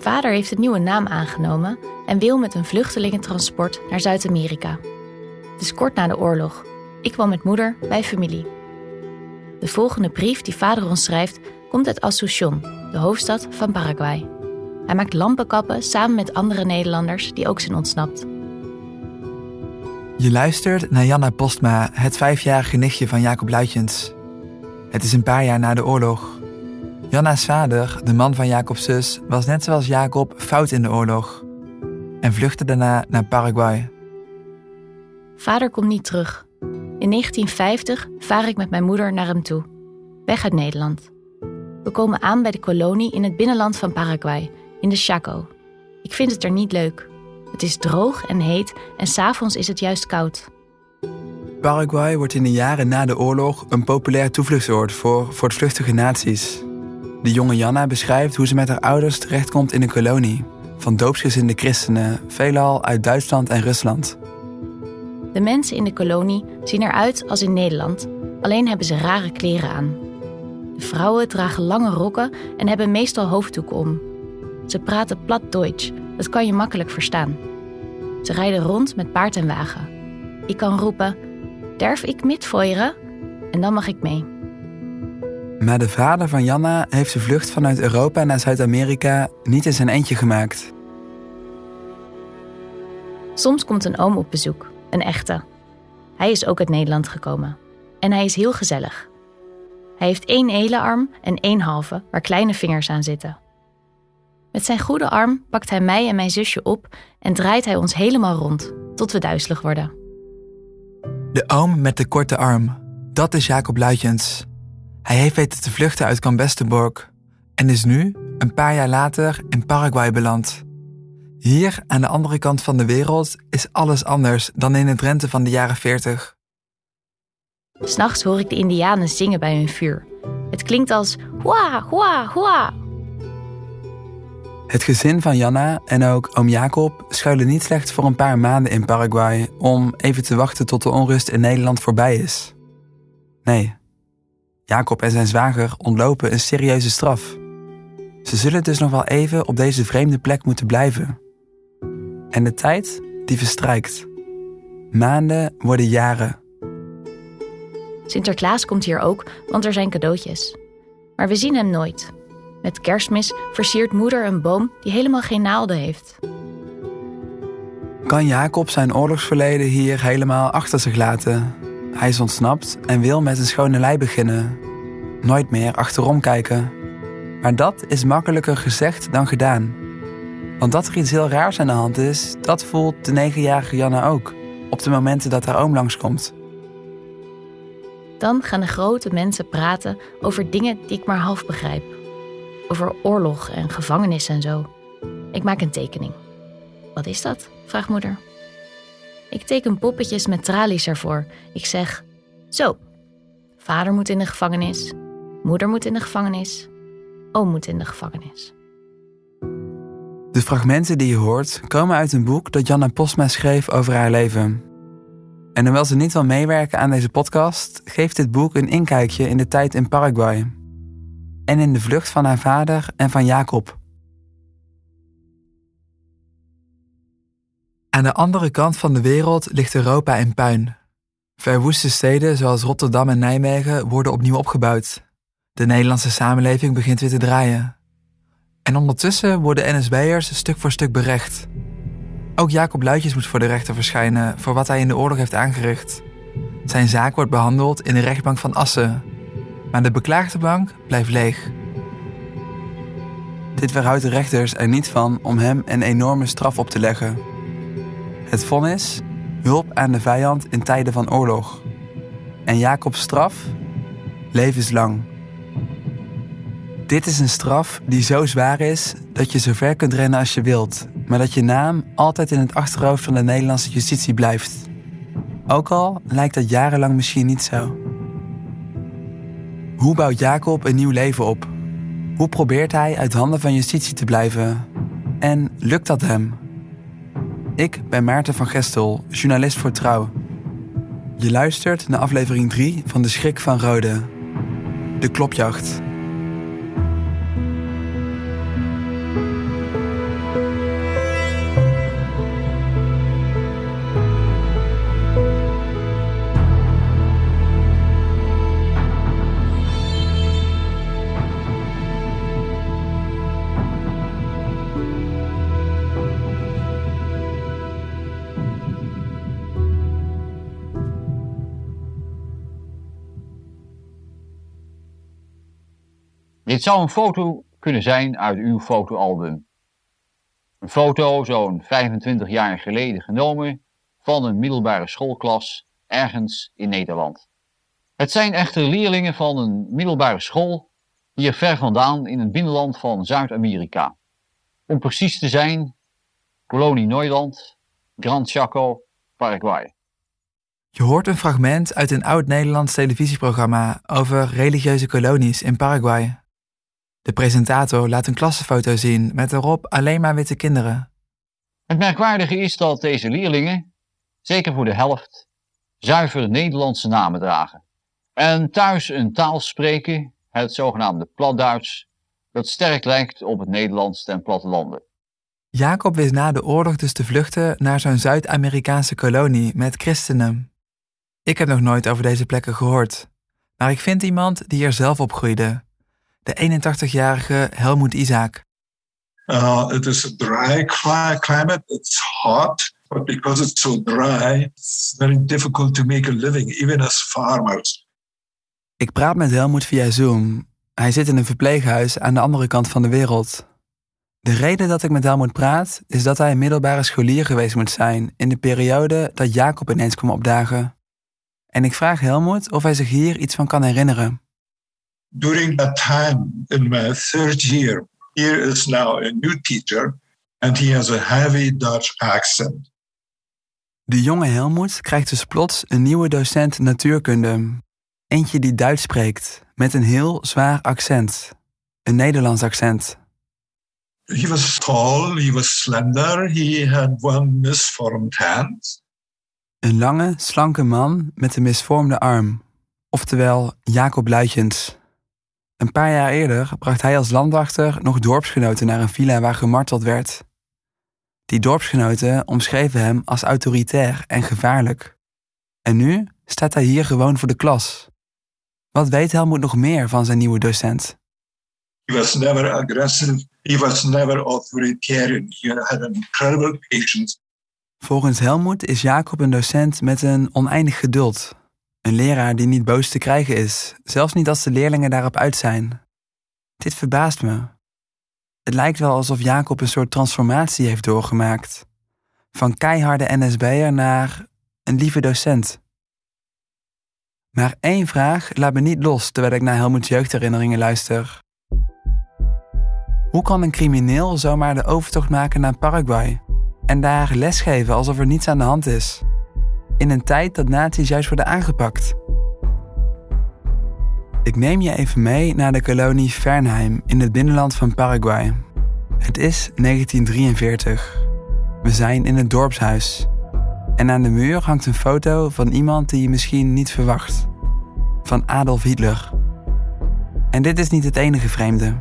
vader heeft een nieuwe naam aangenomen en wil met een vluchtelingentransport naar Zuid-Amerika. Het is kort na de oorlog. Ik woon met moeder bij familie. De volgende brief die vader ons schrijft komt uit Asunción, de hoofdstad van Paraguay. Hij maakt lampenkappen samen met andere Nederlanders die ook zijn ontsnapt. Je luistert naar Janna Postma, het vijfjarige nichtje van Jacob Luitjens. Het is een paar jaar na de oorlog. Janna's vader, de man van Jacobs zus, was net zoals Jacob fout in de oorlog en vluchtte daarna naar Paraguay. Vader komt niet terug. In 1950 vaar ik met mijn moeder naar hem toe, weg uit Nederland. We komen aan bij de kolonie in het binnenland van Paraguay, in de Chaco. Ik vind het er niet leuk. Het is droog en heet en s'avonds is het juist koud. Paraguay wordt in de jaren na de oorlog een populair toevluchtsoord voor voortvluchtige naties. De jonge Janna beschrijft hoe ze met haar ouders terechtkomt in een kolonie van doopsgezinde christenen, veelal uit Duitsland en Rusland. De mensen in de kolonie zien eruit als in Nederland, alleen hebben ze rare kleren aan. De vrouwen dragen lange rokken en hebben meestal hoofddoeken om. Ze praten plat Duits, dat kan je makkelijk verstaan. Ze rijden rond met paard en wagen. Ik kan roepen: Derf ik mitvoeren? En dan mag ik mee. Maar de vader van Janna heeft de vlucht vanuit Europa naar Zuid-Amerika niet in zijn eentje gemaakt. Soms komt een oom op bezoek, een echte. Hij is ook uit Nederland gekomen. En hij is heel gezellig. Hij heeft één hele arm en één halve waar kleine vingers aan zitten. Met zijn goede arm pakt hij mij en mijn zusje op en draait hij ons helemaal rond, tot we duizelig worden. De oom met de korte arm, dat is Jacob Luitjens. Hij heeft weten te vluchten uit Cambestenborg en is nu, een paar jaar later, in Paraguay beland. Hier, aan de andere kant van de wereld, is alles anders dan in het Drenthe van de jaren 40. S'nachts hoor ik de Indianen zingen bij hun vuur. Het klinkt als hua, hua, hua. Het gezin van Janna en ook oom Jacob schuilen niet slechts voor een paar maanden in Paraguay om even te wachten tot de onrust in Nederland voorbij is. Nee, Jacob en zijn zwager ontlopen een serieuze straf. Ze zullen dus nog wel even op deze vreemde plek moeten blijven. En de tijd, die verstrijkt. Maanden worden jaren. Sinterklaas komt hier ook, want er zijn cadeautjes. Maar we zien hem nooit. Met kerstmis versiert moeder een boom die helemaal geen naalden heeft. Kan Jacob zijn oorlogsverleden hier helemaal achter zich laten? Hij is ontsnapt en wil met een schone lei beginnen. Nooit meer achterom kijken. Maar dat is makkelijker gezegd dan gedaan. Want dat er iets heel raars aan de hand is, dat voelt de negenjarige Janne ook. Op de momenten dat haar oom langskomt. Dan gaan de grote mensen praten over dingen die ik maar half begrijp. Over oorlog en gevangenis en zo. Ik maak een tekening. Wat is dat? vraagt moeder. Ik teken poppetjes met tralies ervoor. Ik zeg: Zo, vader moet in de gevangenis, moeder moet in de gevangenis, oom moet in de gevangenis. De fragmenten die je hoort komen uit een boek dat Janna Postma schreef over haar leven. En hoewel ze niet wil meewerken aan deze podcast, geeft dit boek een inkijkje in de tijd in Paraguay. En in de vlucht van haar vader en van Jacob. Aan de andere kant van de wereld ligt Europa in puin. Verwoeste steden zoals Rotterdam en Nijmegen worden opnieuw opgebouwd. De Nederlandse samenleving begint weer te draaien. En ondertussen worden NSB'ers stuk voor stuk berecht. Ook Jacob Luitjes moet voor de rechter verschijnen voor wat hij in de oorlog heeft aangericht. Zijn zaak wordt behandeld in de rechtbank van Assen, maar de beklaagde bank blijft leeg. Dit weerhoudt de rechters er niet van om hem een enorme straf op te leggen. Het vonnis: hulp aan de vijand in tijden van oorlog. En Jacobs straf: levenslang. Dit is een straf die zo zwaar is dat je zo ver kunt rennen als je wilt, maar dat je naam altijd in het achterhoofd van de Nederlandse justitie blijft. Ook al lijkt dat jarenlang misschien niet zo. Hoe bouwt Jacob een nieuw leven op? Hoe probeert hij uit handen van justitie te blijven? En lukt dat hem? Ik ben Maarten van Gestel, journalist voor Trouw. Je luistert naar aflevering 3 van De Schrik van Rode. De klopjacht. Dit zou een foto kunnen zijn uit uw fotoalbum. Een foto zo'n 25 jaar geleden genomen van een middelbare schoolklas ergens in Nederland. Het zijn echter leerlingen van een middelbare school hier ver vandaan in het binnenland van Zuid-Amerika. Om precies te zijn, kolonie Neuland, Gran Chaco, Paraguay. Je hoort een fragment uit een oud-Nederlands televisieprogramma over religieuze kolonies in Paraguay. De presentator laat een klassenfoto zien met erop alleen maar witte kinderen. Het merkwaardige is dat deze leerlingen, zeker voor de helft, zuiver Nederlandse namen dragen. En thuis een taal spreken, het zogenaamde platduits, dat sterk lijkt op het Nederlands ten plattelanden. Jacob wist na de oorlog dus te vluchten naar zo'n Zuid-Amerikaanse kolonie met christenen. Ik heb nog nooit over deze plekken gehoord, maar ik vind iemand die er zelf opgroeide. De 81-jarige Helmoet Isaac. Uh, it is a dry climate. It's hot, but because it's so dry, it's very difficult to make a living, even as farmers. Ik praat met Helmoet via Zoom. Hij zit in een verpleeghuis aan de andere kant van de wereld. De reden dat ik met Helmoet praat, is dat hij een middelbare scholier geweest moet zijn in de periode dat Jacob ineens kwam opdagen. En ik vraag Helmoet of hij zich hier iets van kan herinneren. During that time in my third year, here is now a new teacher and he has a heavy Dutch accent. De jonge Helmoet krijgt dus plots een nieuwe docent natuurkunde. Eentje die Duits spreekt, met een heel zwaar accent. Een Nederlands accent. He was tall, he was slender, he had one misformed hand. Een lange, slanke man met een misvormde arm. Oftewel Jacob Luitjens. Een paar jaar eerder bracht hij als landwachter nog dorpsgenoten naar een villa waar gemarteld werd. Die dorpsgenoten omschreven hem als autoritair en gevaarlijk. En nu staat hij hier gewoon voor de klas. Wat weet Helmoet nog meer van zijn nieuwe docent? He was never aggressive. He was never authoritarian. He had an incredible patience. Volgens Helmoet is Jacob een docent met een oneindig geduld. Een leraar die niet boos te krijgen is, zelfs niet als de leerlingen daarop uit zijn. Dit verbaast me. Het lijkt wel alsof Jacob een soort transformatie heeft doorgemaakt. Van keiharde NSB'er naar een lieve docent. Maar één vraag laat me niet los terwijl ik naar Helmoets jeugdherinneringen luister. Hoe kan een crimineel zomaar de overtocht maken naar Paraguay en daar lesgeven alsof er niets aan de hand is? In een tijd dat nazi's juist worden aangepakt. Ik neem je even mee naar de kolonie Fernheim in het binnenland van Paraguay. Het is 1943. We zijn in het dorpshuis. En aan de muur hangt een foto van iemand die je misschien niet verwacht. Van Adolf Hitler. En dit is niet het enige vreemde.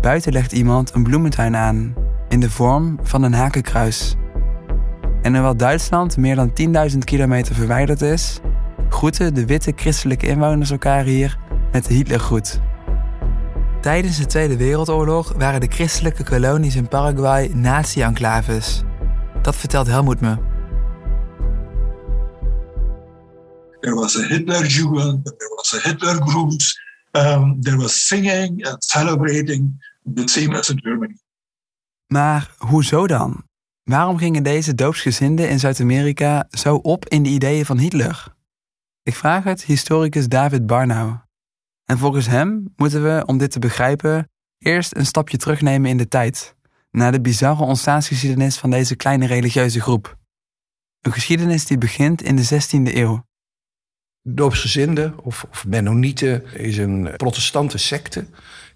Buiten legt iemand een bloementuin aan, in de vorm van een hakenkruis. En hoewel Duitsland meer dan 10.000 kilometer verwijderd is, groeten de witte christelijke inwoners elkaar hier met de Hitlergroet. Tijdens de Tweede Wereldoorlog waren de christelijke kolonies in Paraguay nazi-enclaves. Dat vertelt Helmoet me. There was a Hitler Jugend, there was a Hitler groups, um, there was singing and celebrating, the same as in Germany. Maar hoezo dan? Waarom gingen deze doopsgezinden in Zuid-Amerika zo op in de ideeën van Hitler? Ik vraag het historicus David Barnau. En volgens hem moeten we, om dit te begrijpen, eerst een stapje terugnemen in de tijd, naar de bizarre ontstaansgeschiedenis van deze kleine religieuze groep. Een geschiedenis die begint in de 16e eeuw. Doopsgezinden of, of Mennonieten is een protestante secte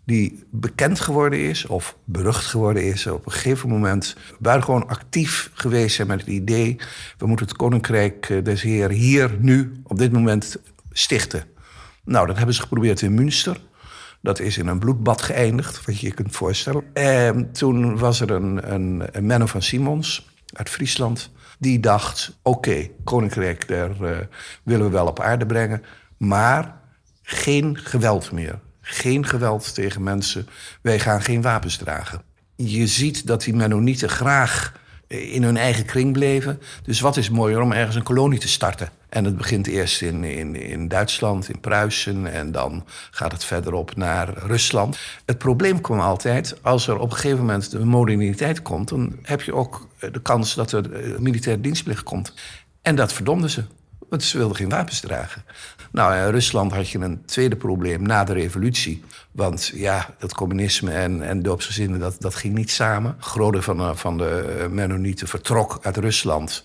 die bekend geworden is of berucht geworden is op een gegeven moment buitengewoon actief geweest zijn met het idee we moeten het koninkrijk des Heer hier nu op dit moment stichten. Nou, dat hebben ze geprobeerd in Münster. Dat is in een bloedbad geëindigd, wat je je kunt voorstellen. En toen was er een, een, van Simons uit Friesland. Die dacht, oké, koninkrijk, daar uh, willen we wel op aarde brengen. Maar geen geweld meer. Geen geweld tegen mensen. Wij gaan geen wapens dragen. Je ziet dat die Mennonieten graag in hun eigen kring bleven. Dus wat is mooier om ergens een kolonie te starten En het begint eerst in, in, in Duitsland, in Pruisen en dan gaat het verderop naar Rusland. Het probleem kwam altijd, als er op een gegeven moment de moderniteit komt, dan heb je ook de kans dat er eh, militaire dienstplicht komt. En dat verdomden ze, want ze wilden geen wapens dragen. Nou, in Rusland had je een tweede probleem na de revolutie. Want ja, dat communisme en, en doopsgezinnen, dat, dat ging niet samen. Grote van, de, van de eh, Mennonieten vertrok uit Rusland.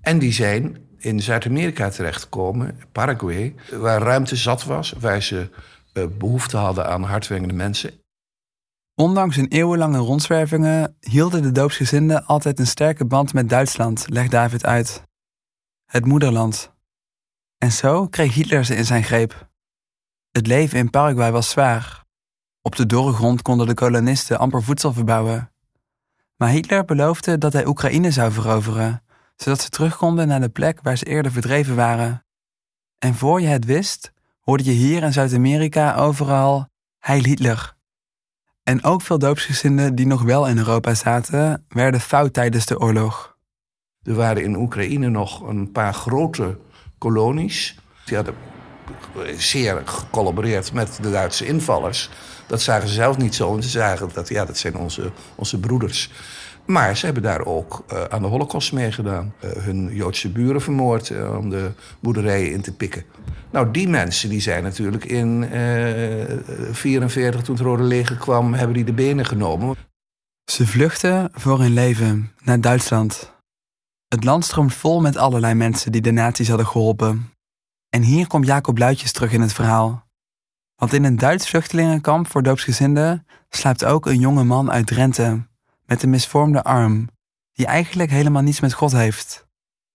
En die zijn in Zuid-Amerika terechtgekomen, Paraguay, waar ruimte zat was, waar ze uh, behoefte hadden aan hardwerkende mensen. Ondanks hun eeuwenlange rondzwervingen hielden de doopsgezinden altijd een sterke band met Duitsland, legt David uit. Het moederland. En zo kreeg Hitler ze in zijn greep. Het leven in Paraguay was zwaar. Op de dorre grond konden de kolonisten amper voedsel verbouwen. Maar Hitler beloofde dat hij Oekraïne zou veroveren, zodat ze terug konden naar de plek waar ze eerder verdreven waren. En voor je het wist, hoorde je hier in Zuid-Amerika overal Heil Hitler. En ook veel doopsgezinden die nog wel in Europa zaten, werden fout tijdens de oorlog. Er waren in Oekraïne nog een paar grote kolonies. Die hadden zeer gecollaboreerd met de Duitse invallers. Dat zagen ze zelf niet zo. En ze zagen dat ja, dat zijn onze, onze broeders. Maar ze hebben daar ook uh, aan de holocaust meegedaan. Uh, hun Joodse buren vermoord uh, om de boerderijen in te pikken. Nou, die mensen die zijn natuurlijk in 1944, toen het Rode Leger kwam, hebben die de benen genomen. Ze vluchten voor hun leven naar Duitsland. Het land stroomt vol met allerlei mensen die de nazi's hadden geholpen. En hier komt Jacob Luitjes terug in het verhaal. Want in een Duits vluchtelingenkamp voor doopsgezinden slaapt ook een jonge man uit Drenthe met een misvormde arm, die eigenlijk helemaal niets met God heeft,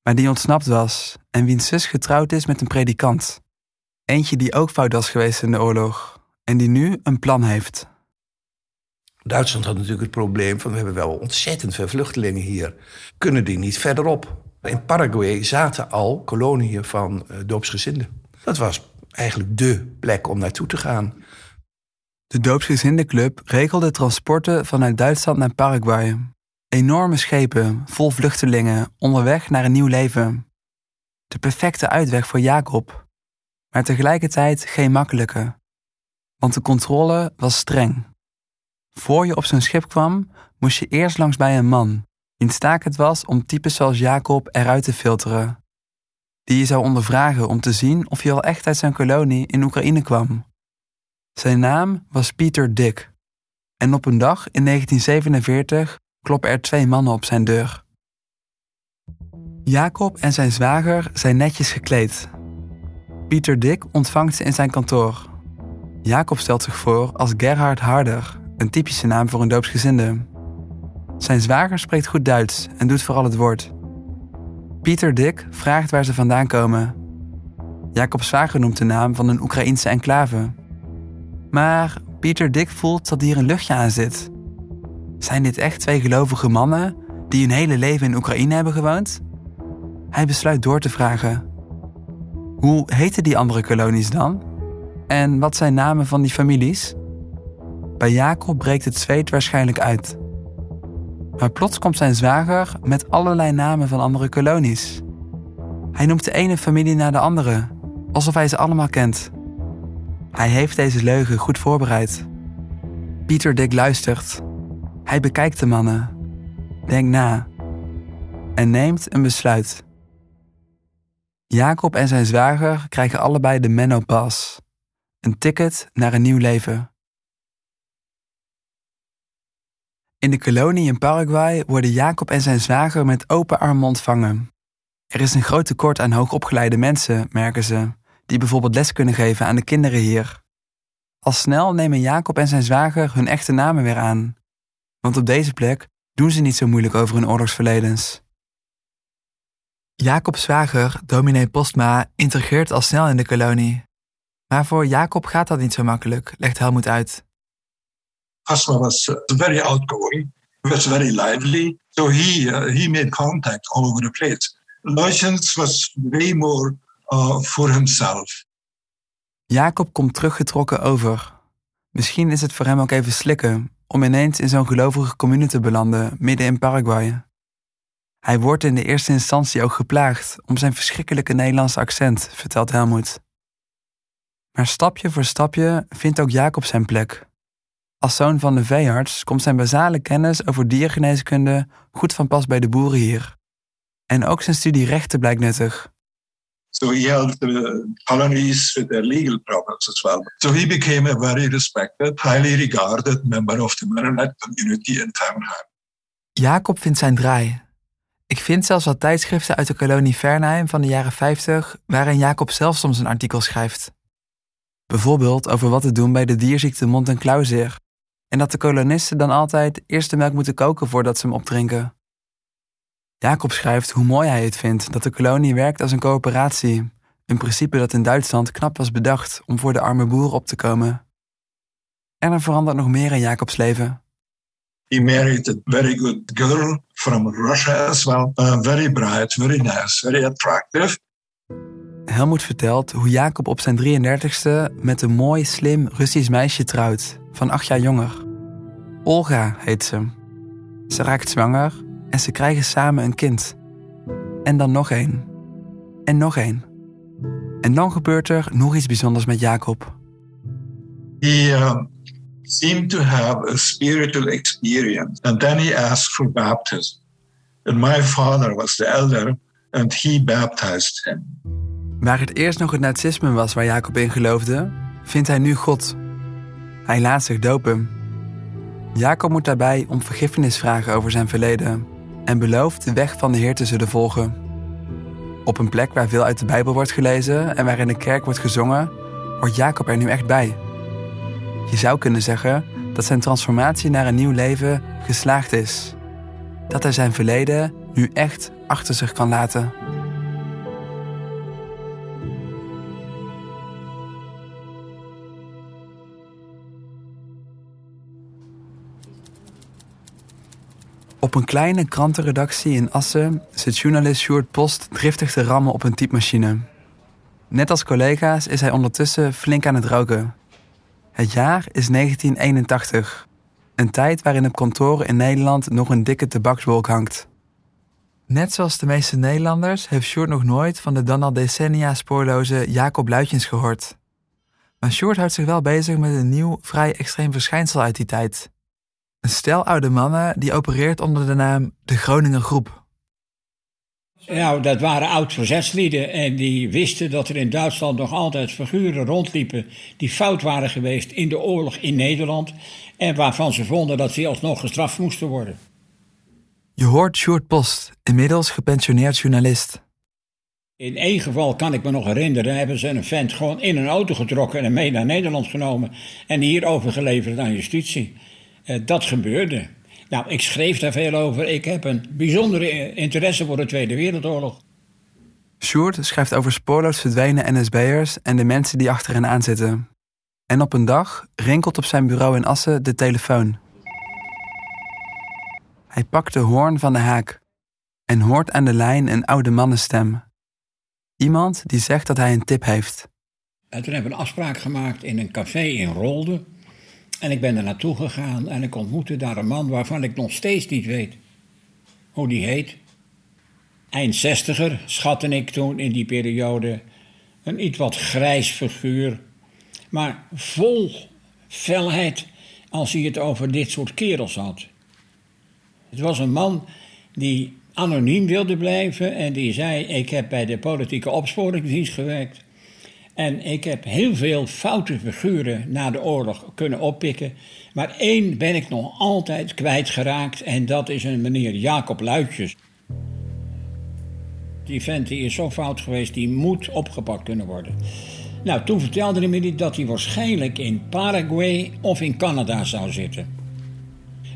maar die ontsnapt was en wiens zus getrouwd is met een predikant. Eentje die ook fout was geweest in de oorlog en die nu een plan heeft. Duitsland had natuurlijk het probleem van we hebben wel ontzettend veel vluchtelingen hier. Kunnen die niet verderop? In Paraguay zaten al koloniën van uh, doopsgezinden. Dat was eigenlijk dé plek om naartoe te gaan. De doopsgezindenclub regelde transporten vanuit Duitsland naar Paraguay. Enorme schepen, vol vluchtelingen, onderweg naar een nieuw leven. De perfecte uitweg voor Jacob, maar tegelijkertijd geen makkelijke. Want de controle was streng. Voor je op zijn schip kwam, moest je eerst langs bij een man, wiens taak het was om types zoals Jacob eruit te filteren. Die je zou ondervragen om te zien of je al echt uit zijn kolonie in Oekraïne kwam. Zijn naam was Pieter Dick. En op een dag in 1947 kloppen er twee mannen op zijn deur. Jacob en zijn zwager zijn netjes gekleed. Pieter Dick ontvangt ze in zijn kantoor. Jacob stelt zich voor als Gerhard Harder, een typische naam voor een doopsgezinde. Zijn zwager spreekt goed Duits en doet vooral het woord. Pieter Dick vraagt waar ze vandaan komen. Jacobs zwager noemt de naam van een Oekraïense enclave. Maar Pieter Dick voelt dat hier een luchtje aan zit. Zijn dit echt twee gelovige mannen die hun hele leven in Oekraïne hebben gewoond? Hij besluit door te vragen. Hoe heten die andere kolonies dan? En wat zijn namen van die families? Bij Jacob breekt het zweet waarschijnlijk uit. Maar plots komt zijn zwager met allerlei namen van andere kolonies. Hij noemt de ene familie naar de andere, alsof hij ze allemaal kent. Hij heeft deze leugen goed voorbereid. Pieter Dick luistert. Hij bekijkt de mannen, denkt na en neemt een besluit. Jacob en zijn zwager krijgen allebei de Mennopas, een ticket naar een nieuw leven. In de kolonie in Paraguay worden Jacob en zijn zwager met open armen ontvangen. Er is een groot tekort aan hoogopgeleide mensen, merken ze, die bijvoorbeeld les kunnen geven aan de kinderen hier. Al snel nemen Jacob en zijn zwager hun echte namen weer aan. Want op deze plek doen ze niet zo moeilijk over hun oorlogsverledens. Jacob's zwager, dominee Postma, integreert al snel in de kolonie. Maar voor Jacob gaat dat niet zo makkelijk, legt Helmoet uit. Asma was uh, very outgoing, was very lively, so he uh, he made contact all over the place. Lucians was way more uh, for himself. Jacob komt teruggetrokken over. Misschien is het voor hem ook even slikken om ineens in zo'n gelovige commune te belanden midden in Paraguay. Hij wordt in de eerste instantie ook geplaagd om zijn verschrikkelijke Nederlandse accent, vertelt Helmoet. Maar stapje voor stapje vindt ook Jacob zijn plek. Als zoon van de veearts komt zijn basale kennis over diergeneeskunde goed van pas bij de boeren hier. En ook zijn studie rechten blijkt nuttig. So he helped the colonies with their legal problems as well. So he became a very respected, highly regarded member of the Maronite community in Vernheim. Jacob vindt zijn draai. Ik vind zelfs wat tijdschriften uit de kolonie Vernheim van de jaren 50 waarin Jacob zelf soms een artikel schrijft. Bijvoorbeeld over wat te doen bij de dierziekte mond- en klauwzeer. En dat de kolonisten dan altijd eerst de melk moeten koken voordat ze hem opdrinken. Jacob schrijft hoe mooi hij het vindt dat de kolonie werkt als een coöperatie, een principe dat in Duitsland knap was bedacht om voor de arme boeren op te komen. En er verandert nog meer in Jacobs leven. He married a very good girl from Russia as well. Uh, very bright, very nice, very attractive. Helmoet vertelt hoe Jacob op zijn 33ste met een mooi, slim Russisch meisje trouwt, van acht jaar jonger. Olga heet ze. Ze raakt zwanger en ze krijgen samen een kind. En dan nog één. En nog één. En dan gebeurt er nog iets bijzonders met Jacob. He uh, seemed to have a spiritual experience, and then he asked for baptism. And my father was the elder, and he baptized him. Waar het eerst nog het nazisme was waar Jacob in geloofde, vindt hij nu God. Hij laat zich dopen. Jacob moet daarbij om vergiffenis vragen over zijn verleden en belooft de weg van de Heer te zullen volgen. Op een plek waar veel uit de Bijbel wordt gelezen en waar in de kerk wordt gezongen, hoort Jacob er nu echt bij. Je zou kunnen zeggen dat zijn transformatie naar een nieuw leven geslaagd is. Dat hij zijn verleden nu echt achter zich kan laten. Op een kleine krantenredactie in Assen zit journalist Sjoerd Post driftig te rammen op een typemachine. Net als collega's is hij ondertussen flink aan het roken. Het jaar is 1981, een tijd waarin op kantoren in Nederland nog een dikke tabakswolk hangt. Net zoals de meeste Nederlanders heeft Sjoerd nog nooit van de dan al decennia spoorloze Jacob Luitjens gehoord. Maar Sjoerd houdt zich wel bezig met een nieuw, vrij extreem verschijnsel uit die tijd. Een stel oude mannen die opereert onder de naam de Groninger Groep. Nou, dat waren oud-verzetslieden en die wisten dat er in Duitsland nog altijd figuren rondliepen die fout waren geweest in de oorlog in Nederland en waarvan ze vonden dat ze alsnog gestraft moesten worden. Je hoort Sjoerd Post, inmiddels gepensioneerd journalist. In één geval kan ik me nog herinneren, hebben ze een vent gewoon in een auto getrokken en mee naar Nederland genomen en hier overgeleverd aan justitie. Uh, dat gebeurde. Nou, ik schreef daar veel over. Ik heb een bijzondere interesse voor de Tweede Wereldoorlog. Sjoerd schrijft over spoorloos verdwenen NSB'ers en de mensen die achter hen aanzitten. En op een dag rinkelt op zijn bureau in Assen de telefoon. Hij pakt de hoorn van de haak en hoort aan de lijn een oude mannenstem. Iemand die zegt dat hij een tip heeft. En toen hebben we een afspraak gemaakt in een café in Rolde. En ik ben er naartoe gegaan en ik ontmoette daar een man waarvan ik nog steeds niet weet hoe die heet. Eind zestiger, schatte ik toen in die periode. Een iets wat grijs figuur, maar vol felheid als hij het over dit soort kerels had. Het was een man die anoniem wilde blijven en die zei: Ik heb bij de politieke opsporingsdienst gewerkt. En ik heb heel veel foute figuren na de oorlog kunnen oppikken. Maar één ben ik nog altijd kwijtgeraakt en dat is een meneer Jacob Luitjes. Die vent die is zo fout geweest, die moet opgepakt kunnen worden. Nou, toen vertelde hij me dat hij waarschijnlijk in Paraguay of in Canada zou zitten.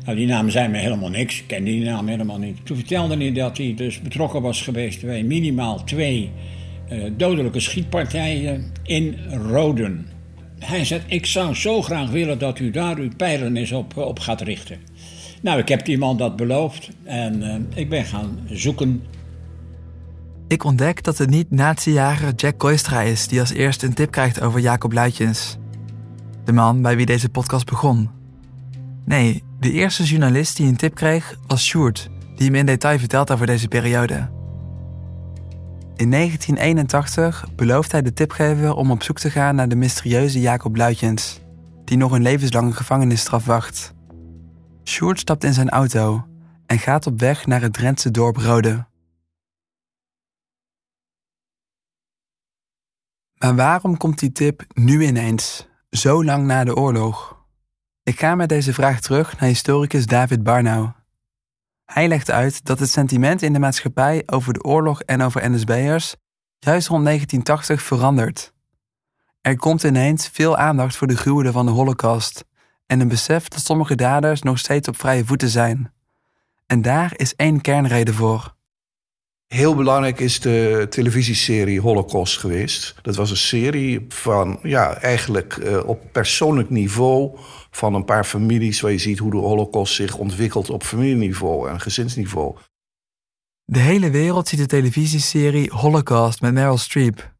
Nou, die namen zijn me helemaal niks. Ik ken die naam helemaal niet. Toen vertelde hij dat hij dus betrokken was geweest bij minimaal twee dodelijke schietpartijen in Roden. Hij zei, ik zou zo graag willen dat u daar uw pijlen eens op, op gaat richten. Nou, ik heb die man dat beloofd en uh, ik ben gaan zoeken. Ik ontdek dat het niet nazi-jager Jack Koistra is die als eerste een tip krijgt over Jacob Luitjens. De man bij wie deze podcast begon. Nee, de eerste journalist die een tip kreeg was Sjoerd, die hem in detail vertelt over deze periode. In 1981 belooft hij de tipgever om op zoek te gaan naar de mysterieuze Jacob Luitjens, die nog een levenslange gevangenisstraf wacht. Sjoerd stapt in zijn auto en gaat op weg naar het Drentse dorp Rode. Maar waarom komt die tip nu ineens, zo lang na de oorlog? Ik ga met deze vraag terug naar historicus David Barnau. Hij legt uit dat het sentiment in de maatschappij over de oorlog en over NSB'ers juist rond 1980 verandert. Er komt ineens veel aandacht voor de gruwelen van de Holocaust en een besef dat sommige daders nog steeds op vrije voeten zijn. En daar is één kernreden voor. Heel belangrijk is de televisieserie Holocaust geweest. Dat was een serie van, ja, eigenlijk uh, op persoonlijk niveau van een paar families waar je ziet hoe de Holocaust zich ontwikkelt op familieniveau en gezinsniveau. De hele wereld ziet de televisieserie Holocaust met Meryl Streep,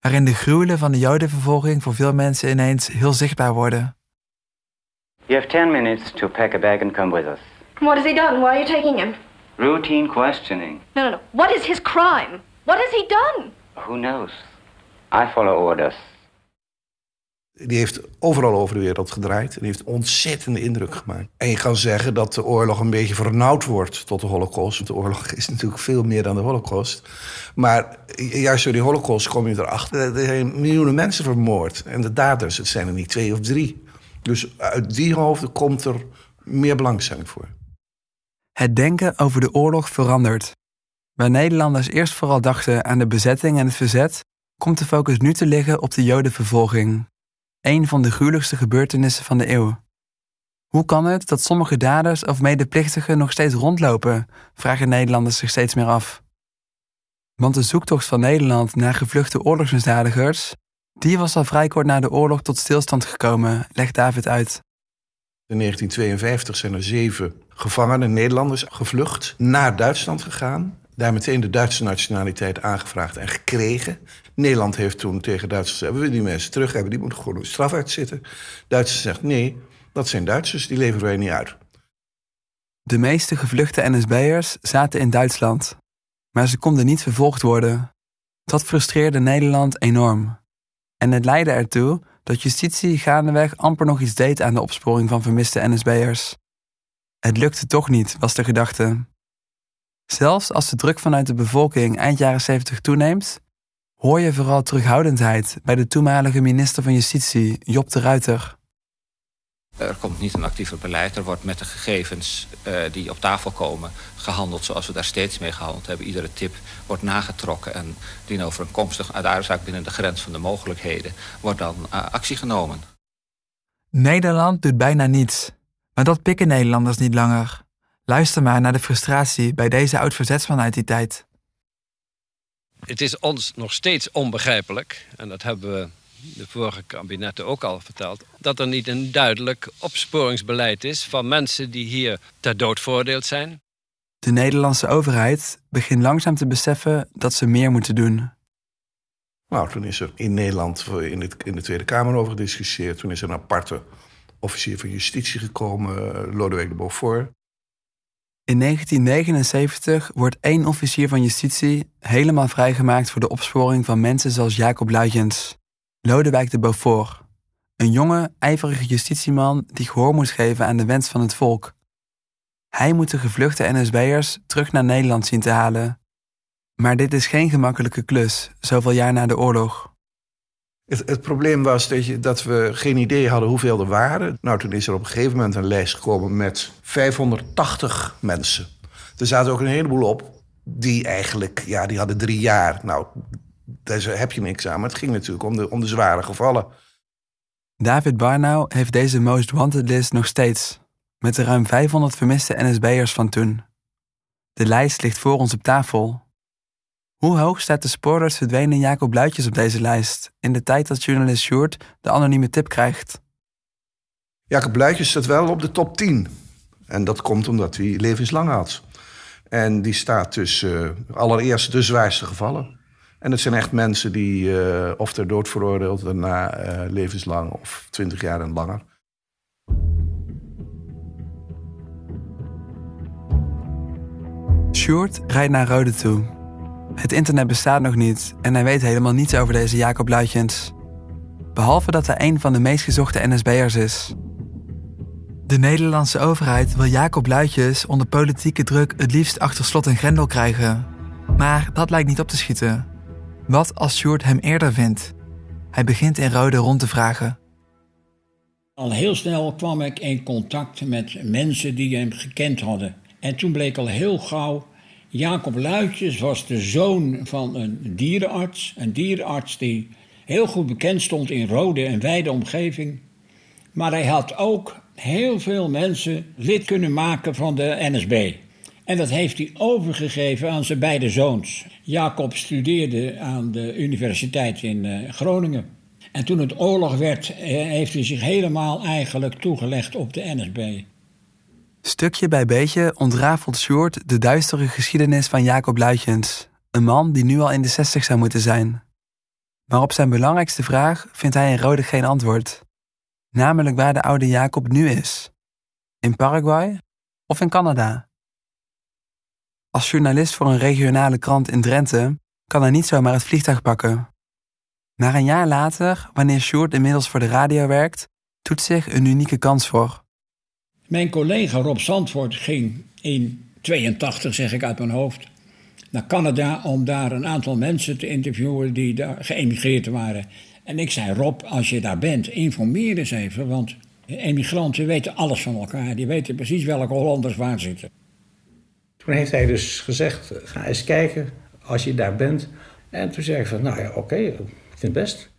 waarin de gruwelen van de Jodenvervolging voor veel mensen ineens heel zichtbaar worden. You have 10 minutes to pack a bag and come with us. What has he done? Why are you taking him? Routine questioning. No, no, no. What is his crime? What has he done? Who knows? I follow orders. Die heeft overal over de wereld gedraaid en heeft ontzettende indruk gemaakt. En je kan zeggen dat de oorlog een beetje vernauwd wordt tot de holocaust. Want de oorlog is natuurlijk veel meer dan de holocaust. Maar juist door die holocaust kom je erachter. Er zijn miljoenen mensen vermoord. En de daders, het zijn er niet twee of drie. Dus uit die hoofden komt er meer belangstelling voor. Het denken over de oorlog verandert. Waar Nederlanders eerst vooral dachten aan de bezetting en het verzet, komt de focus nu te liggen op de Jodenvervolging. Een van de gruwelijkste gebeurtenissen van de eeuw. Hoe kan het dat sommige daders of medeplichtigen nog steeds rondlopen, vragen Nederlanders zich steeds meer af. Want de zoektocht van Nederland naar gevluchte oorlogsmisdadigers, die was al vrij kort na de oorlog tot stilstand gekomen, legt David uit. In 1952 zijn er zeven gevangenen, Nederlanders, gevlucht, naar Duitsland gegaan. Daar meteen de Duitse nationaliteit aangevraagd en gekregen. Nederland heeft toen tegen Duitsers gezegd: we die mensen terug hebben, die moeten gewoon een straf uitzitten. Duitsers zegt: nee, dat zijn Duitsers, die leveren wij niet uit. De meeste gevluchte NSB'ers zaten in Duitsland, maar ze konden niet vervolgd worden. Dat frustreerde Nederland enorm. En het leidde ertoe dat justitie gaandeweg amper nog iets deed aan de opsporing van vermiste NSB'ers. Het lukte toch niet, was de gedachte. Zelfs als de druk vanuit de bevolking eind jaren 70 toeneemt, hoor je vooral terughoudendheid bij de toenmalige minister van Justitie, Job de Ruiter. Er komt niet een actiever beleid. Er wordt met de gegevens uh, die op tafel komen gehandeld zoals we daar steeds mee gehandeld hebben. Iedere tip wordt nagetrokken en dien over een komstig uitspraak binnen de grens van de mogelijkheden wordt dan uh, actie genomen. Nederland doet bijna niets. Maar dat pikken Nederlanders niet langer. Luister maar naar de frustratie bij deze oud-verzetsman uit die tijd. Het is ons nog steeds onbegrijpelijk, en dat hebben we de vorige kabinetten ook al verteld, dat er niet een duidelijk opsporingsbeleid is van mensen die hier ter dood veroordeeld zijn. De Nederlandse overheid begint langzaam te beseffen dat ze meer moeten doen. Nou, toen is er in Nederland in, het, in de Tweede Kamer over gediscussieerd. Toen is er een aparte officier van justitie gekomen, eh, Lodewijk de Beaufort. In 1979 wordt één officier van justitie helemaal vrijgemaakt voor de opsporing van mensen zoals Jacob Luijens. Lodewijk de Beaufort, een jonge, ijverige justitieman die gehoor moet geven aan de wens van het volk. Hij moet de gevluchte NSB'ers terug naar Nederland zien te halen. Maar dit is geen gemakkelijke klus, zoveel jaar na de oorlog. Het, probleem was dat, dat we geen idee hadden hoeveel er waren. Nou, toen is er op een gegeven moment een lijst gekomen met 580 mensen. Er zaten ook een heleboel op die eigenlijk, ja, die hadden drie jaar. Nou, daar heb je niks aan. Maar het ging natuurlijk om de, om de zware gevallen. David Barnau heeft deze Most Wanted list nog steeds. Met de ruim 500 vermiste NSB'ers van toen. De lijst ligt voor ons op tafel. Hoe hoog staat de spoorloos verdwenen Jacob Luitjes op deze lijst in de tijd dat journalist Sjoerd de anonieme tip krijgt? Jacob Luitjes staat wel op de top 10. En dat komt omdat hij levenslang had. En die staat tussen uh, allereerst de zwaarste gevallen. En het zijn echt mensen die uh, of ter dood veroordeeld daarna uh, levenslang of 20 jaar en langer. Sjoerd rijdt naar Rode toe. Het internet bestaat nog niet en hij weet helemaal niets over deze Jacob Luitjens. Behalve dat hij een van de meest gezochte NSB'ers is. De Nederlandse overheid wil Jacob Luitjes onder politieke druk het liefst achter slot en grendel krijgen. Maar dat lijkt niet op te schieten. Wat als Sjoerd hem eerder vindt? Hij begint in Rode rond te vragen. Al heel snel kwam ik in contact met mensen die hem gekend hadden. En toen bleek al heel gauw, Jacob Luitjes was de zoon van een dierenarts. Een dierenarts die heel goed bekend stond in Rode en wijde omgeving. Maar hij had ook heel veel mensen lid kunnen maken van de NSB. En dat heeft hij overgegeven aan zijn beide zoons. Jacob studeerde aan de universiteit in eh, Groningen. En toen het oorlog werd, eh, heeft hij zich helemaal eigenlijk toegelegd op de NSB. Stukje bij beetje ontrafelt Sjoerd de duistere geschiedenis van Jacob Luitjens. Een man die nu al in de 60 zou moeten zijn. Maar op zijn belangrijkste vraag vindt hij in Rode geen antwoord. Namelijk waar de oude Jacob nu is. In Paraguay of in Canada? Als journalist voor een regionale krant in Drenthe kan hij niet zomaar het vliegtuig pakken. Maar een jaar later, wanneer Sjoerd inmiddels voor de radio werkt, doet zich een unieke kans voor. Mijn collega Rob Zandvoort ging in 82, zeg ik uit mijn hoofd, naar Canada om daar een aantal mensen te interviewen die daar geëmigreerd waren. En ik zei, Rob, als je daar bent, informeer eens even, want emigranten weten alles van elkaar. Die weten precies welke Hollanders waar zitten. Toen heeft hij dus gezegd, ga eens kijken als je daar bent. En toen zei ik van, nou ja, oké, ik vind het best.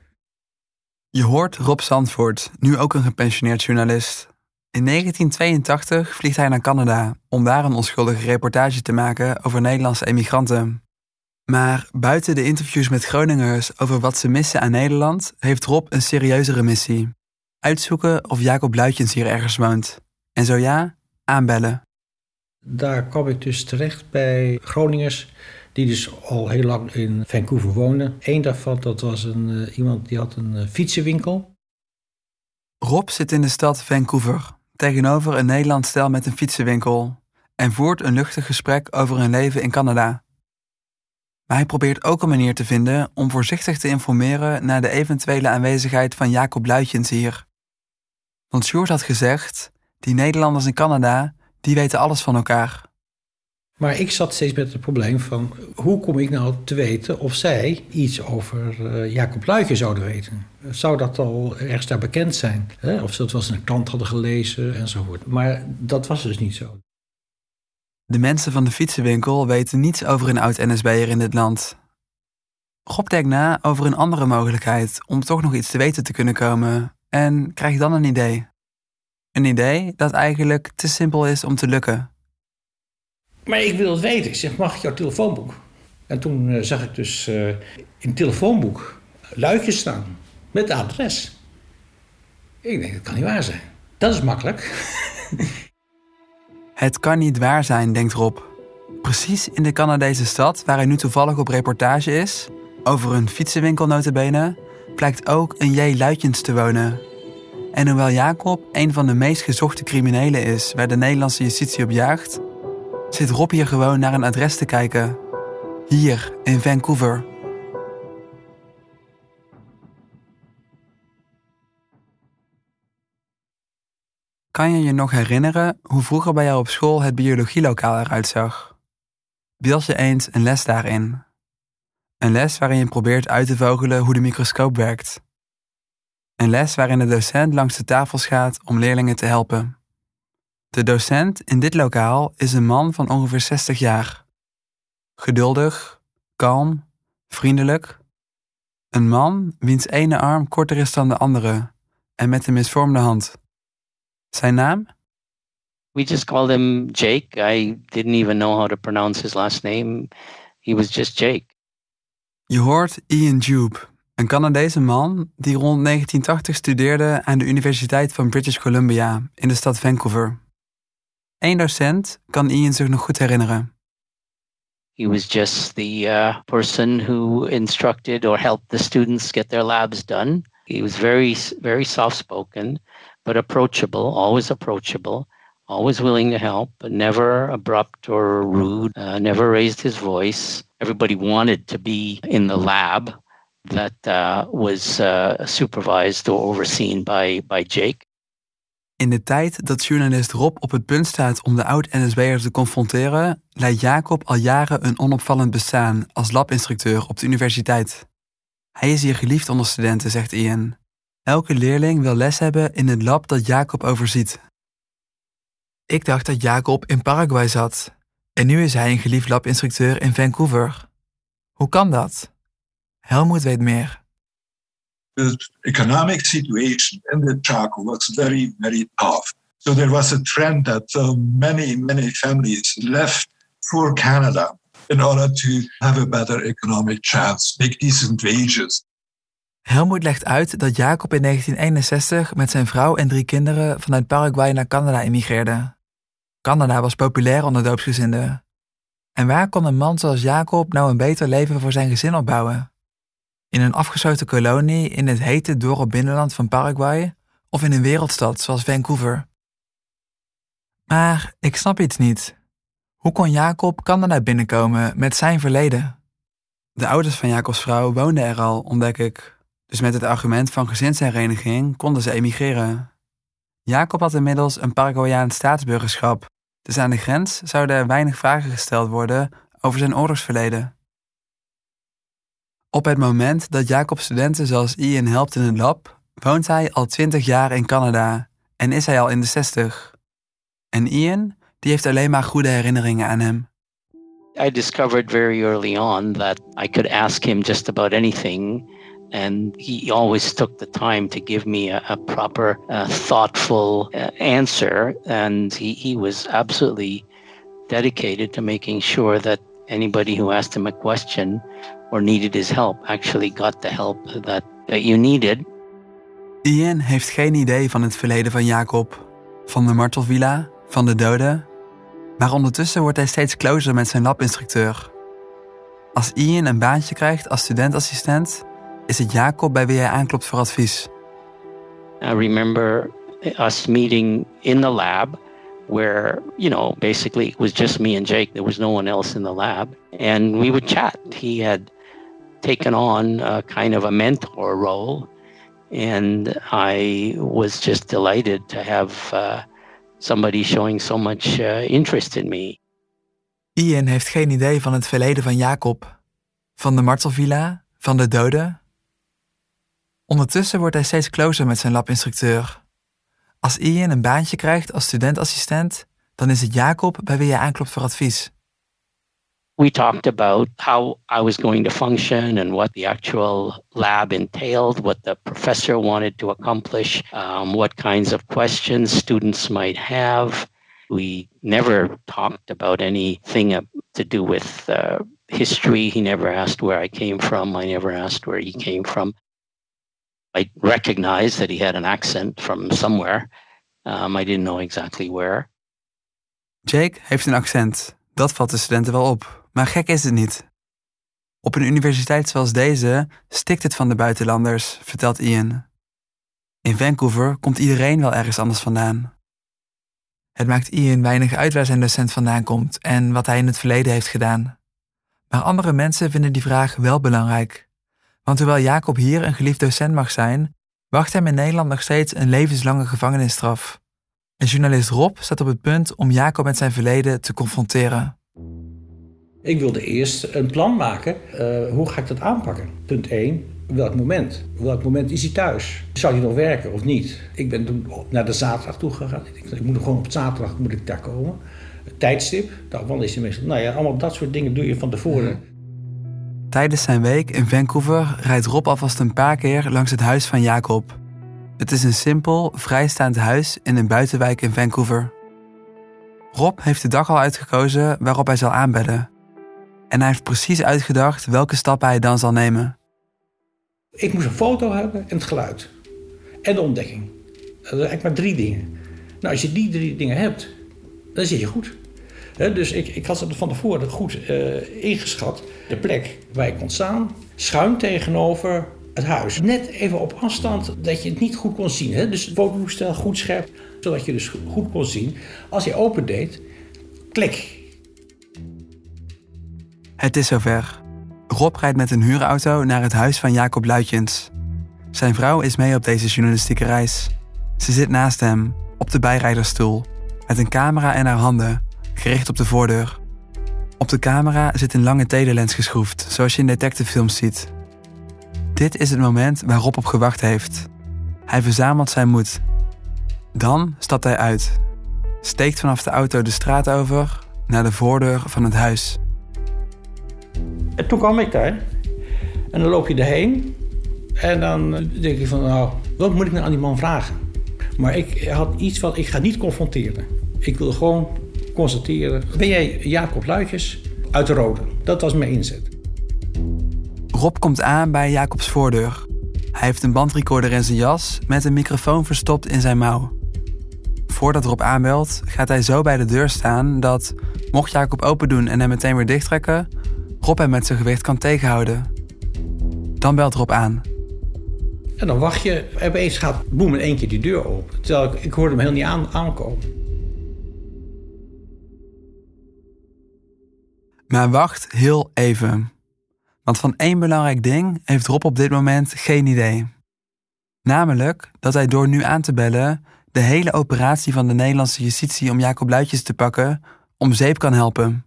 Je hoort Rob Zandvoort, nu ook een gepensioneerd journalist. In 1982 vliegt hij naar Canada om daar een onschuldige reportage te maken over Nederlandse emigranten. Maar buiten de interviews met Groningers over wat ze missen aan Nederland, heeft Rob een serieuzere missie. Uitzoeken of Jacob Luitjens hier ergens woont. En zo ja, aanbellen. Daar kwam ik dus terecht bij Groningers, die dus al heel lang in Vancouver woonden. Eén daarvan, dat was een, uh, iemand die had een uh, fietsenwinkel. Rob zit in de stad Vancouver, tegenover een Nederlands met een fietsenwinkel, en voert een luchtig gesprek over hun leven in Canada. Maar hij probeert ook een manier te vinden om voorzichtig te informeren naar de eventuele aanwezigheid van Jacob Luitjens hier. Want Sjoerd had gezegd, die Nederlanders in Canada, die weten alles van elkaar. Maar ik zat steeds met het probleem van hoe kom ik nou te weten of zij iets over uh, Jacob Luiken zouden weten? Zou dat al ergens daar bekend zijn? Hè? Of ze het wel eens in een krant hadden gelezen enzovoort. Maar dat was dus niet zo. De mensen van de fietsenwinkel weten niets over een oud NSB'er in dit land. Rob denkt na over een andere mogelijkheid om toch nog iets te weten te kunnen komen en krijgt dan een idee. Een idee dat eigenlijk te simpel is om te lukken. Maar ik wil het weten. Ik zeg, mag ik jouw telefoonboek? En toen uh, zag ik dus uh, in het telefoonboek luidjes staan met adres. Ik denk, dat kan niet waar zijn. Dat is makkelijk. Het kan niet waar zijn, denkt Rob. Precies in de Canadese stad waar hij nu toevallig op reportage is, over een fietsenwinkel notabene, blijkt ook een J. Luitjens te wonen. En hoewel Jacob een van de meest gezochte criminelen is waar de Nederlandse justitie op jaagt, zit Rob hier gewoon naar een adres te kijken. Hier in Vancouver. Kan je je nog herinneren hoe vroeger bij jou op school het biologielokaal eruit zag? Beeld je eens een les daarin. Een les waarin je probeert uit te vogelen hoe de microscoop werkt. Een les waarin de docent langs de tafels gaat om leerlingen te helpen. De docent in dit lokaal is een man van ongeveer 60 jaar. Geduldig, kalm, vriendelijk. Een man wiens ene arm korter is dan de andere en met een misvormde hand. Zijn naam? We just called him Jake. I didn't even know how to pronounce his last name. He was just Jake. Je hoort Ian Jube, een Canadese man die rond 1980 studeerde aan de Universiteit van British Columbia in de stad Vancouver. Eén docent kan Ian zich nog goed herinneren. He was just the uh, person who instructed or helped the students get their labs done. He was very, very soft spoken, but approachable, always approachable, always willing to help, but never abrupt or rude, uh, never raised his voice. Everybody wanted to be in the lab that uh, was uh, supervised or overseen by, by Jake. In de tijd dat journalist Rob op het punt staat om de oud-NSB'er te confronteren, leidt Jacob al jaren een onopvallend bestaan als labinstructeur op de universiteit. Hij is hier geliefd onder studenten, zegt Ian. Elke leerling wil les hebben in het lab dat Jacob overziet. Ik dacht dat Jacob in Paraguay zat en nu is hij een geliefd labinstructeur in Vancouver. Hoe kan dat? Helmoet weet meer. the economic situation in the Chaco was very, very tough. So there was a trend that uh, many, many families left for Canada in order to have a better economic chance, make decent wages. Helmoet legt uit dat Jacob in 1961 met zijn vrouw en drie kinderen vanuit Paraguay naar Canada emigreerde. Canada was populair onder doopsgezinden. En waar kon een man zoals Jacob nou een beter leven voor zijn gezin opbouwen? In een afgesloten kolonie in het hete dorre binnenland van Paraguay of in een wereldstad zoals Vancouver. Maar ik snap iets niet. Hoe kon Jacob Canada binnenkomen met zijn verleden? De ouders van Jacobs vrouw woonden er al, ontdek ik. Dus met het argument van gezinshereniging konden ze emigreren. Jacob had inmiddels een Paraguayaans staatsburgerschap, dus aan de grens zouden er weinig vragen gesteld worden over zijn oorlogsverleden. Op het moment dat Jacob studenten zoals Ian helpt in het lab, woont hij al 20 jaar in Canada en is hij al in de 60. En Ian, die heeft alleen maar goede herinneringen aan hem. I discovered very early on that I could ask him just about anything and he always took the time to give me a, proper, uh, thoughtful uh, answer. And he, he was absolutely dedicated to making sure that anybody who asked him a question or needed his help actually got the help that, that you needed. Ian heeft geen idee van het verleden van Jacob, van de martelvilla, van de doden. Maar ondertussen wordt hij steeds closer met zijn labinstructeur. Als Ian een baantje krijgt als studentassistent, is het Jacob bij wie hij aanklopt voor advies. I remember us meeting in the lab where, you know, basically it was just me and Jake. There was no one else in the lab. And we would chat. He had taken on a kind of a mentor role. And I was just delighted to have uh, somebody showing so much uh, interest in me. Ian heeft geen idee van het verleden van Jacob, van de martelvilla, van de doden. Ondertussen wordt hij steeds closer met zijn labinstructeur. Als Ian een baantje krijgt als studentassistent, dan is het Jacob bij wie hij aanklopt voor advies. we talked about how I was going to function and what the actual lab entailed, what the professor wanted to accomplish, um, what kinds of questions students might have. We never talked about anything to do with uh, history. He never asked where I came from. I never asked where he came from. I recognized that he had an accent from somewhere. Um, I didn't know exactly where. Jake heeft een accent. Dat valt de studenten wel op. Maar gek is het niet. Op een universiteit zoals deze stikt het van de buitenlanders, vertelt Ian. In Vancouver komt iedereen wel ergens anders vandaan. Het maakt Ian weinig uit waar zijn docent vandaan komt en wat hij in het verleden heeft gedaan. Maar andere mensen vinden die vraag wel belangrijk. Want hoewel Jacob hier een geliefd docent mag zijn, wacht hem in Nederland nog steeds een levenslange gevangenisstraf. En journalist Rob staat op het punt om Jacob met zijn verleden te confronteren. Ik wilde eerst een plan maken. Uh, hoe ga ik dat aanpakken? Punt 1. Welk moment? Welk moment is hij thuis? Zou hij nog werken of niet? Ik ben toen naar de zaterdag toe gegaan. Ik, dacht, ik moet gewoon op zaterdag moet ik daar komen. Tijdstip. Dan is hij meestal. Nou ja, allemaal dat soort dingen doe je van tevoren. Tijdens zijn week in Vancouver rijdt Rob alvast een paar keer langs het huis van Jacob. Het is een simpel, vrijstaand huis in een buitenwijk in Vancouver. Rob heeft de dag al uitgekozen waarop hij zal aanbellen. En hij heeft precies uitgedacht welke stappen hij dan zal nemen. Ik moest een foto hebben en het geluid. En de ontdekking. Dat zijn eigenlijk maar drie dingen. Nou, als je die drie dingen hebt, dan zit je goed. Dus ik, ik had van tevoren goed uh, ingeschat. De plek waar ik kon staan, schuin tegenover het huis. Net even op afstand dat je het niet goed kon zien. Dus het fototoestel goed scherp. Zodat je dus goed kon zien, als hij opendeed, klik. Het is zover. Rob rijdt met een huurauto naar het huis van Jacob Luitjens. Zijn vrouw is mee op deze journalistieke reis. Ze zit naast hem, op de bijrijdersstoel, met een camera in haar handen, gericht op de voordeur. Op de camera zit een lange telelens geschroefd, zoals je in detectivefilms ziet. Dit is het moment waar Rob op gewacht heeft. Hij verzamelt zijn moed. Dan stapt hij uit, steekt vanaf de auto de straat over naar de voordeur van het huis. En toen kwam ik daar. En dan loop je erheen. En dan denk je van, nou, wat moet ik nou aan die man vragen? Maar ik had iets van, ik ga niet confronteren. Ik wil gewoon constateren. Ben jij Jacob Luikjes uit de Rode? Dat was mijn inzet. Rob komt aan bij Jacobs voordeur. Hij heeft een bandrecorder in zijn jas met een microfoon verstopt in zijn mouw. Voordat Rob aanbelt, gaat hij zo bij de deur staan dat, mocht Jacob open doen en hem meteen weer dichttrekken, Rob hem met zijn gewicht kan tegenhouden. Dan belt Rob aan. En dan wacht je. En opeens gaat boem in één keer die deur open. Terwijl ik, ik hoorde hem heel niet aan, aankomen. Maar wacht heel even. Want van één belangrijk ding heeft Rob op dit moment geen idee. Namelijk dat hij door nu aan te bellen de hele operatie van de Nederlandse justitie om Jacob Luitjes te pakken om zeep kan helpen.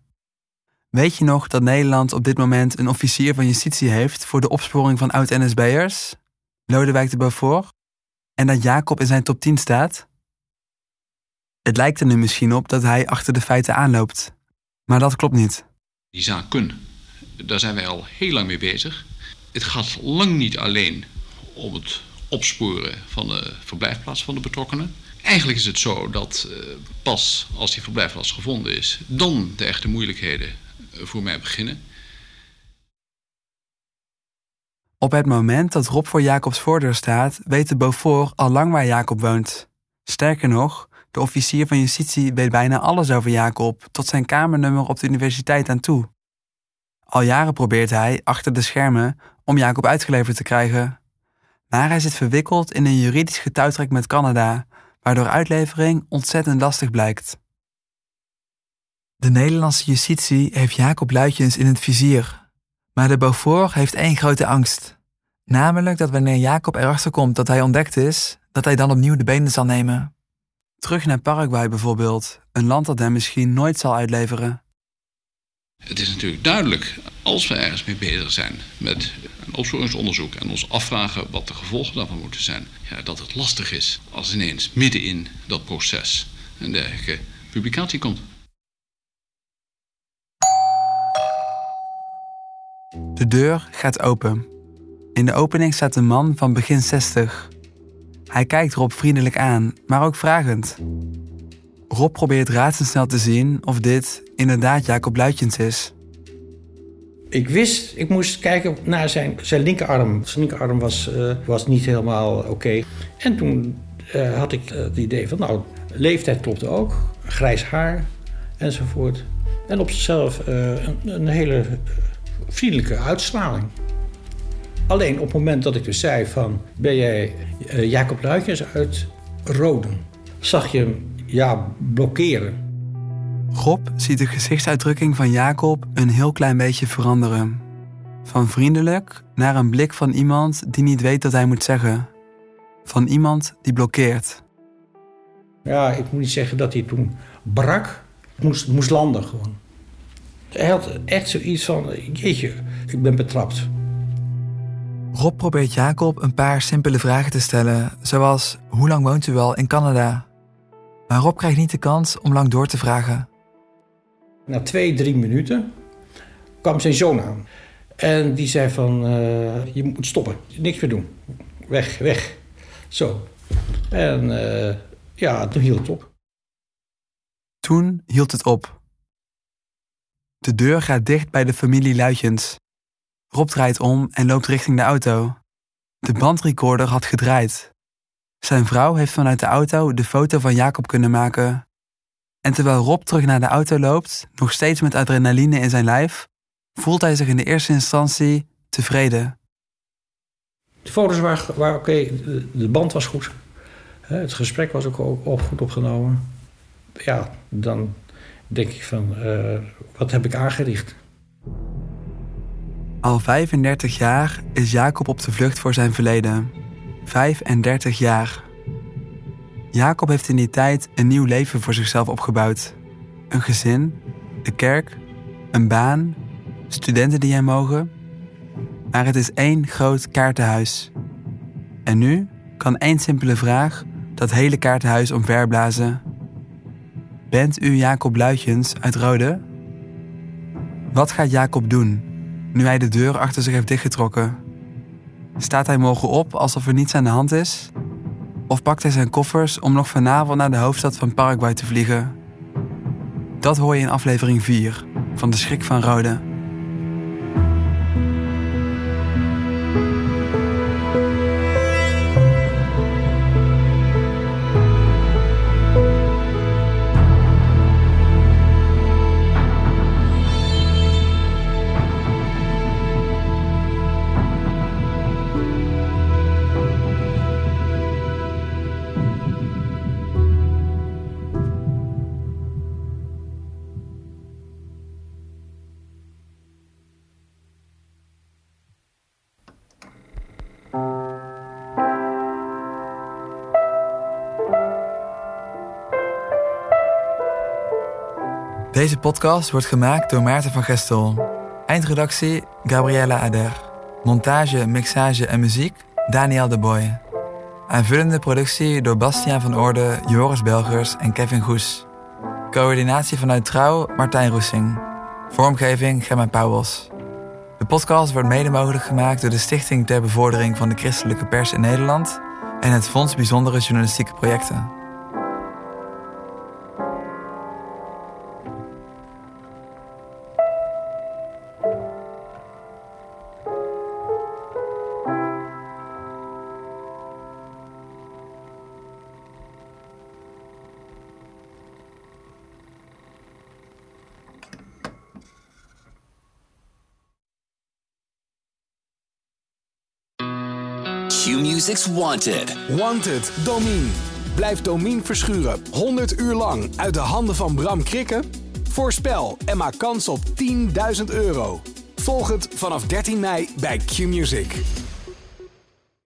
Weet je nog dat Nederland op dit moment een officier van justitie heeft voor de opsporing van oud-NSB'ers? Lodewijk de Beaufort? En dat Jacob in zijn top 10 staat? Het lijkt er nu misschien op dat hij achter de feiten aanloopt. Maar dat klopt niet. Die zaken, daar zijn wij al heel lang mee bezig. Het gaat lang niet alleen om het opsporen van de verblijfplaats van de betrokkenen. Eigenlijk is het zo dat uh, pas als die verblijfplaats gevonden is, dan de echte moeilijkheden voor mij beginnen. Op het moment dat Rob voor Jacobs voordeur staat, weet de Beaufort al lang waar Jacob woont. Sterker nog, de officier van justitie weet bijna alles over Jacob, tot zijn kamernummer op de universiteit aan toe. Al jaren probeert hij, achter de schermen, om Jacob uitgeleverd te krijgen. Maar hij zit verwikkeld in een juridisch getouwtrek met Canada, waardoor uitlevering ontzettend lastig blijkt. De Nederlandse justitie heeft Jacob Luitjens in het vizier. Maar de Beaufort heeft één grote angst. Namelijk dat wanneer Jacob erachter komt dat hij ontdekt is, dat hij dan opnieuw de benen zal nemen. Terug naar Paraguay bijvoorbeeld, een land dat hem misschien nooit zal uitleveren. Het is natuurlijk duidelijk, als we ergens mee bezig zijn met een opsporingsonderzoek en ons afvragen wat de gevolgen daarvan moeten zijn, ja, dat het lastig is als ineens midden in dat proces een dergelijke publicatie komt. De deur gaat open. In de opening staat een man van begin 60. Hij kijkt Rob vriendelijk aan, maar ook vragend. Rob probeert razendsnel te zien of dit inderdaad Jacob Luitjens is. Ik wist, ik moest kijken naar zijn, zijn linkerarm. Zijn linkerarm was, uh, was niet helemaal oké. En toen uh, had ik uh, het idee van, nou, leeftijd klopte ook. Grijs haar enzovoort. En op zichzelf een, een hele vriendelijke uitstraling. Alleen op het moment dat ik dus zei van... ben jij uh, Jacob Luitjes uit Roden? Zag je hem, ja, blokkeren. Rob ziet de gezichtsuitdrukking van Jacob een heel klein beetje veranderen. Van vriendelijk naar een blik van iemand die niet weet wat hij moet zeggen. Van iemand die blokkeert. Ja, ik moet niet zeggen dat hij toen brak. Moest, moest landen gewoon. Hij had echt zoiets van, jeetje, ik ben betrapt. Rob probeert Jacob een paar simpele vragen te stellen, zoals hoe lang woont u al in Canada? Maar Rob krijgt niet de kans om lang door te vragen. Na twee, drie minuten kwam zijn zoon aan. En die zei van, uh, je moet stoppen, niks meer doen. Weg, weg. Zo. En uh, ja, toen hield het op. Toen hield het op. De deur gaat dicht bij de familie Luitjens. Rob draait om en loopt richting de auto. De bandrecorder had gedraaid. Zijn vrouw heeft vanuit de auto de foto van Jacob kunnen maken. En terwijl Rob terug naar de auto loopt, nog steeds met adrenaline in zijn lijf, voelt hij zich in de eerste instantie tevreden. De foto's waren, oké, de band was goed. Het gesprek was ook goed opgenomen. Ja, dan denk ik van, uh, wat heb ik aangericht? Al 35 jaar is Jacob op de vlucht voor zijn verleden. 35 jaar. Jacob heeft in die tijd een nieuw leven voor zichzelf opgebouwd. Een gezin, de kerk, een baan, studenten die hem mogen. Maar het is één groot kaartenhuis. En nu kan één simpele vraag dat hele kaartenhuis omverblazen. Bent u Jacob Luitjens uit Rode? Wat gaat Jacob doen nu hij de deur achter zich heeft dichtgetrokken? Staat hij morgen op alsof er niets aan de hand is? Of pakt hij zijn koffers om nog vanavond naar de hoofdstad van Paraguay te vliegen? Dat hoor je in aflevering 4 van De Schrik van Rode. Deze podcast wordt gemaakt door Maarten van Gestel. Eindredactie Gabriella Ader. Montage, mixage en muziek Daniel de Boy. Aanvullende productie door Bastiaan van Orde, Joris Belgers en Kevin Goes. Coördinatie vanuit Trouw Martijn Roesing. Vormgeving Gemma Pauwels. De podcast wordt mede mogelijk gemaakt door de Stichting ter Bevordering van de Christelijke Pers in Nederland en het Fonds Bijzondere Journalistieke Projecten. Wanted. Wanted, Domine. Blijf Domine verschuren 100 uur lang uit de handen van Bram Krikken? Voorspel en maak kans op 10.000 euro. Volg het vanaf 13 mei bij Q-Music.